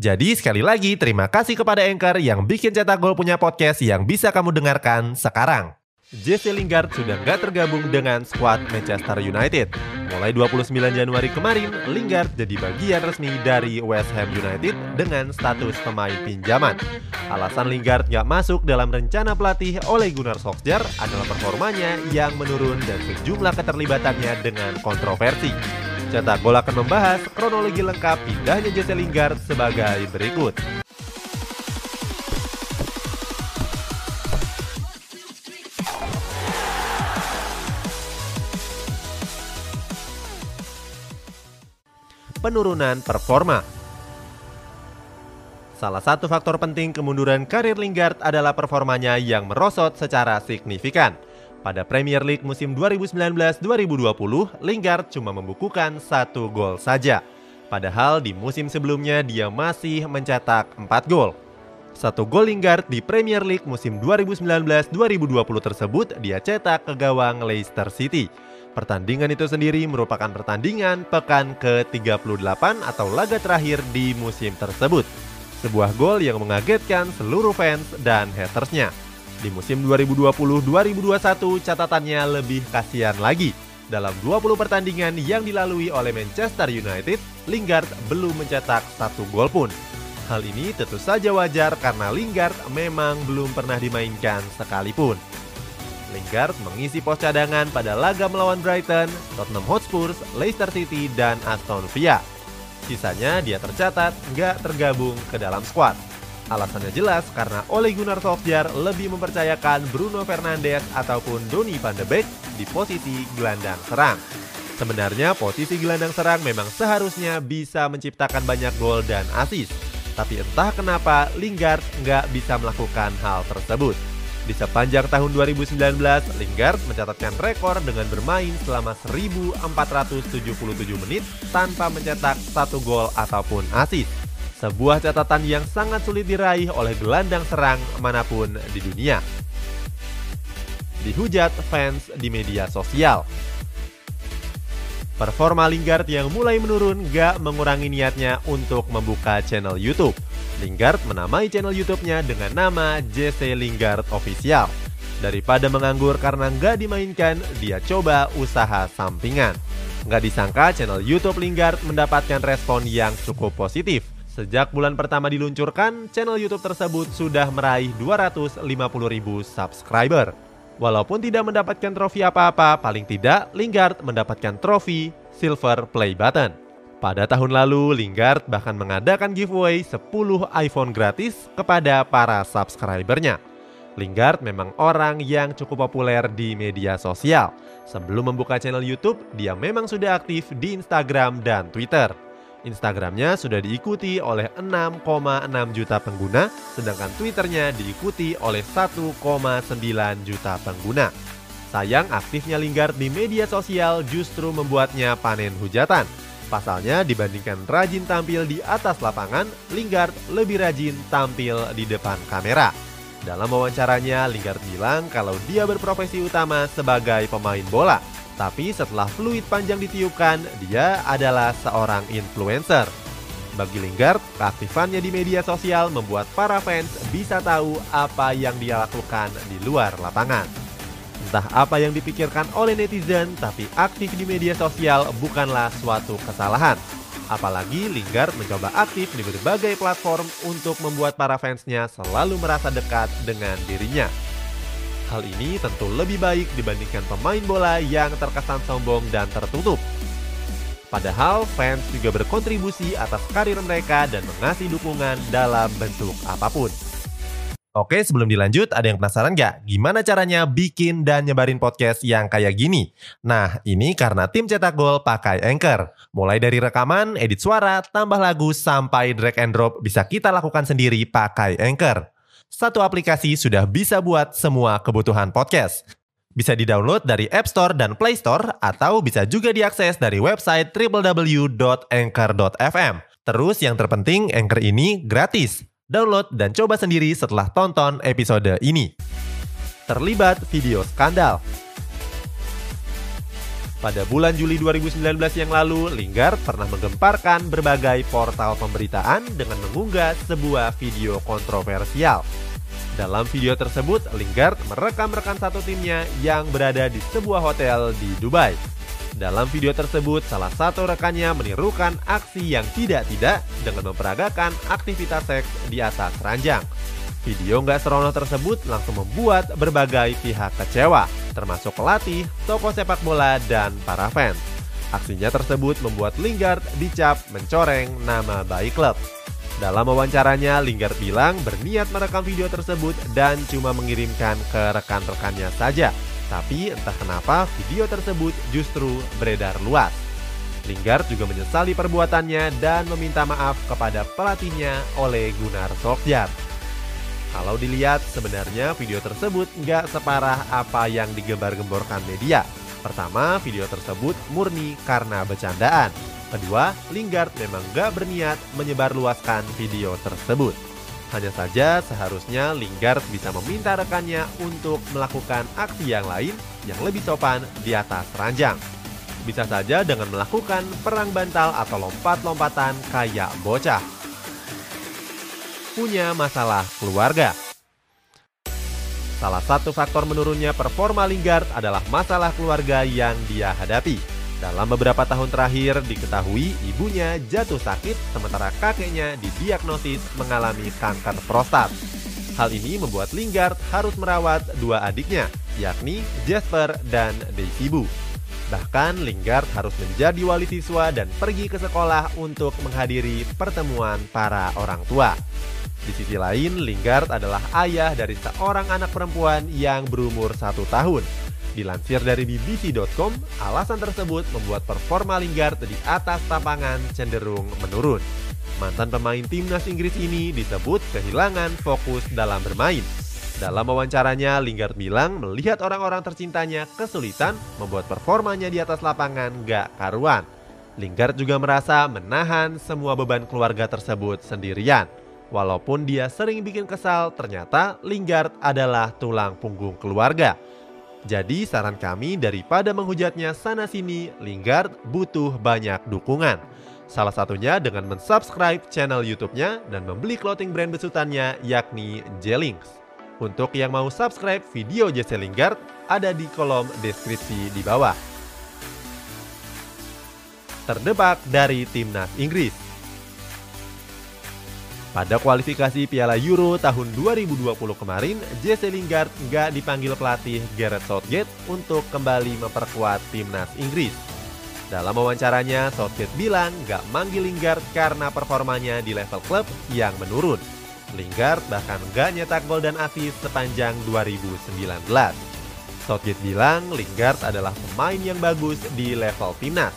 Jadi sekali lagi terima kasih kepada Anchor yang bikin Cetak Gol punya podcast yang bisa kamu dengarkan sekarang. Jesse Lingard sudah nggak tergabung dengan skuad Manchester United. Mulai 29 Januari kemarin, Lingard jadi bagian resmi dari West Ham United dengan status pemain pinjaman. Alasan Lingard nggak masuk dalam rencana pelatih oleh Gunnar Solskjaer adalah performanya yang menurun dan sejumlah keterlibatannya dengan kontroversi. Cetak Gol akan membahas kronologi lengkap pindahnya Jesse Lingard sebagai berikut. Penurunan performa Salah satu faktor penting kemunduran karir Lingard adalah performanya yang merosot secara signifikan. Pada Premier League musim 2019-2020, Lingard cuma membukukan satu gol saja. Padahal di musim sebelumnya dia masih mencetak 4 gol. Satu gol Lingard di Premier League musim 2019-2020 tersebut dia cetak ke gawang Leicester City. Pertandingan itu sendiri merupakan pertandingan pekan ke-38 atau laga terakhir di musim tersebut. Sebuah gol yang mengagetkan seluruh fans dan hatersnya. Di musim 2020-2021 catatannya lebih kasihan lagi. Dalam 20 pertandingan yang dilalui oleh Manchester United, Lingard belum mencetak satu gol pun. Hal ini tentu saja wajar karena Lingard memang belum pernah dimainkan sekalipun. Lingard mengisi pos cadangan pada laga melawan Brighton, Tottenham Hotspur, Leicester City, dan Aston Villa. Sisanya dia tercatat nggak tergabung ke dalam skuad. Alasannya jelas karena Ole Gunnar Solskjaer lebih mempercayakan Bruno Fernandes ataupun Donny van de Beek di posisi gelandang serang. Sebenarnya posisi gelandang serang memang seharusnya bisa menciptakan banyak gol dan assist. Tapi entah kenapa Lingard nggak bisa melakukan hal tersebut. Di sepanjang tahun 2019, Lingard mencatatkan rekor dengan bermain selama 1477 menit tanpa mencetak satu gol ataupun assist. Sebuah catatan yang sangat sulit diraih oleh gelandang serang mana pun di dunia. Dihujat fans di media sosial. Performa Lingard yang mulai menurun gak mengurangi niatnya untuk membuka channel YouTube. Lingard menamai channel YouTube-nya dengan nama JC Lingard Official. Daripada menganggur karena nggak dimainkan, dia coba usaha sampingan. Nggak disangka channel YouTube Lingard mendapatkan respon yang cukup positif. Sejak bulan pertama diluncurkan, channel YouTube tersebut sudah meraih 250 ribu subscriber. Walaupun tidak mendapatkan trofi apa-apa, paling tidak Lingard mendapatkan trofi Silver Play Button. Pada tahun lalu, Lingard bahkan mengadakan giveaway 10 iPhone gratis kepada para subscribernya. Lingard memang orang yang cukup populer di media sosial. Sebelum membuka channel YouTube, dia memang sudah aktif di Instagram dan Twitter. Instagramnya sudah diikuti oleh 6,6 juta pengguna, sedangkan Twitternya diikuti oleh 1,9 juta pengguna. Sayang aktifnya Lingard di media sosial justru membuatnya panen hujatan. Pasalnya dibandingkan rajin tampil di atas lapangan, Lingard lebih rajin tampil di depan kamera. Dalam wawancaranya, Lingard bilang kalau dia berprofesi utama sebagai pemain bola, tapi setelah fluid panjang ditiupkan, dia adalah seorang influencer. Bagi Lingard, keaktifannya di media sosial membuat para fans bisa tahu apa yang dia lakukan di luar lapangan. Entah apa yang dipikirkan oleh netizen, tapi aktif di media sosial bukanlah suatu kesalahan. Apalagi Lingard mencoba aktif di berbagai platform untuk membuat para fansnya selalu merasa dekat dengan dirinya. Hal ini tentu lebih baik dibandingkan pemain bola yang terkesan sombong dan tertutup. Padahal fans juga berkontribusi atas karir mereka dan mengasih dukungan dalam bentuk apa pun. Oke, sebelum dilanjut, ada yang penasaran nggak? Gimana caranya bikin dan nyebarin podcast yang kayak gini? Nah, ini karena tim cetak gol pakai Anchor. Mulai dari rekaman, edit suara, tambah lagu, sampai drag and drop bisa kita lakukan sendiri pakai Anchor. Satu aplikasi sudah bisa buat semua kebutuhan podcast. Bisa di-download dari App Store dan Play Store atau bisa juga diakses dari website www.anchor.fm. Terus yang terpenting Anchor ini gratis. Download dan coba sendiri setelah tonton episode ini. Terlibat video skandal. Pada bulan Juli 2019 yang lalu, Lingard pernah menggemparkan berbagai portal pemberitaan dengan mengunggah sebuah video kontroversial. Dalam video tersebut, Lingard merekam rekan satu timnya yang berada di sebuah hotel di Dubai. Dalam video tersebut, salah satu rekannya menirukan aksi yang tidak-tidak dengan memperagakan aktivitas seks di atas ranjang. Video nggak serono tersebut langsung membuat berbagai pihak kecewa, termasuk pelatih, toko sepak bola, dan para fans. Aksinya tersebut membuat Lingard dicap mencoreng nama baik klub. Dalam wawancaranya, Lingard bilang berniat merekam video tersebut dan cuma mengirimkan ke rekan-rekannya saja. Tapi entah kenapa video tersebut justru beredar luas. Lingard juga menyesali perbuatannya dan meminta maaf kepada pelatihnya oleh Gunnar Solskjaer. Kalau dilihat, sebenarnya video tersebut nggak separah apa yang digembar-gemborkan media. Pertama, video tersebut murni karena bercandaan. Kedua, Lingard memang nggak berniat menyebarluaskan video tersebut. Hanya saja seharusnya Lingard bisa meminta rekannya untuk melakukan aksi yang lain yang lebih sopan di atas ranjang. Bisa saja dengan melakukan perang bantal atau lompat-lompatan kayak bocah punya masalah keluarga. Salah satu faktor menurunnya performa Lingard adalah masalah keluarga yang dia hadapi. Dalam beberapa tahun terakhir diketahui ibunya jatuh sakit sementara kakeknya didiagnosis mengalami kanker prostat. Hal ini membuat Lingard harus merawat dua adiknya, yakni Jasper dan Desibu. Bahkan Lingard harus menjadi wali siswa dan pergi ke sekolah untuk menghadiri pertemuan para orang tua. Di sisi lain, Lingard adalah ayah dari seorang anak perempuan yang berumur satu tahun. Dilansir dari BBC.com, alasan tersebut membuat performa Lingard di atas lapangan cenderung menurun. Mantan pemain timnas Inggris ini disebut kehilangan fokus dalam bermain. Dalam wawancaranya, Lingard bilang melihat orang-orang tercintanya kesulitan membuat performanya di atas lapangan gak karuan. Lingard juga merasa menahan semua beban keluarga tersebut sendirian. Walaupun dia sering bikin kesal, ternyata Lingard adalah tulang punggung keluarga. Jadi saran kami daripada menghujatnya sana-sini, Lingard butuh banyak dukungan. Salah satunya dengan mensubscribe channel YouTube-nya dan membeli clothing brand besutannya yakni Jelings. Untuk yang mau subscribe video Jesse Lingard, ada di kolom deskripsi di bawah. Terdebak dari Timnas Inggris pada kualifikasi Piala Euro tahun 2020 kemarin, Jesse Lingard nggak dipanggil pelatih Gareth Southgate untuk kembali memperkuat timnas Inggris. Dalam wawancaranya, Southgate bilang nggak manggil Lingard karena performanya di level klub yang menurun. Lingard bahkan nggak nyetak gol dan asis sepanjang 2019. Southgate bilang Lingard adalah pemain yang bagus di level timnas.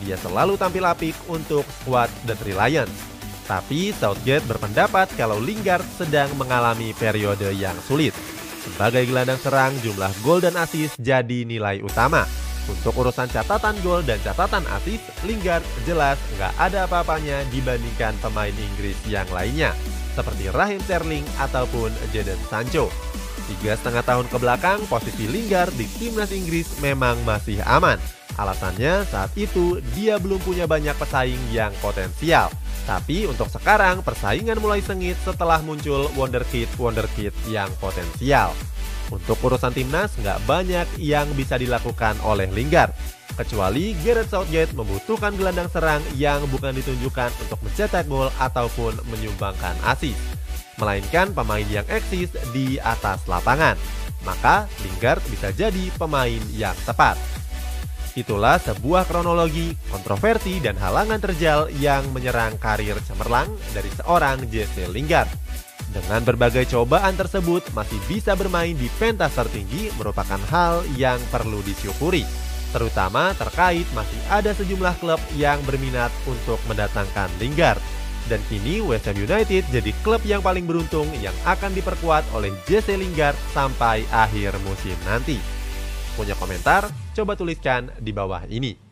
Dia selalu tampil apik untuk squad The Three Lions tapi Southgate berpendapat kalau Lingard sedang mengalami periode yang sulit. Sebagai gelandang serang, jumlah gol dan asis jadi nilai utama. Untuk urusan catatan gol dan catatan asis, Lingard jelas nggak ada apa-apanya dibandingkan pemain Inggris yang lainnya, seperti Raheem Sterling ataupun Jadon Sancho. Tiga setengah tahun ke belakang, posisi Lingard di timnas Inggris memang masih aman. Alasannya saat itu dia belum punya banyak pesaing yang potensial. Tapi untuk sekarang persaingan mulai sengit setelah muncul wonderkid-wonderkid yang potensial. Untuk urusan timnas nggak banyak yang bisa dilakukan oleh Lingard. Kecuali Gareth Southgate membutuhkan gelandang serang yang bukan ditunjukkan untuk mencetak gol ataupun menyumbangkan asis. Melainkan pemain yang eksis di atas lapangan. Maka Lingard bisa jadi pemain yang tepat. Itulah sebuah kronologi, kontroversi, dan halangan terjal yang menyerang karir cemerlang dari seorang Jesse Lingard. Dengan berbagai cobaan tersebut, masih bisa bermain di pentas tertinggi merupakan hal yang perlu disyukuri. Terutama terkait masih ada sejumlah klub yang berminat untuk mendatangkan Lingard. Dan kini West Ham United jadi klub yang paling beruntung yang akan diperkuat oleh Jesse Lingard sampai akhir musim nanti. Punya komentar? Coba tuliskan di bawah ini.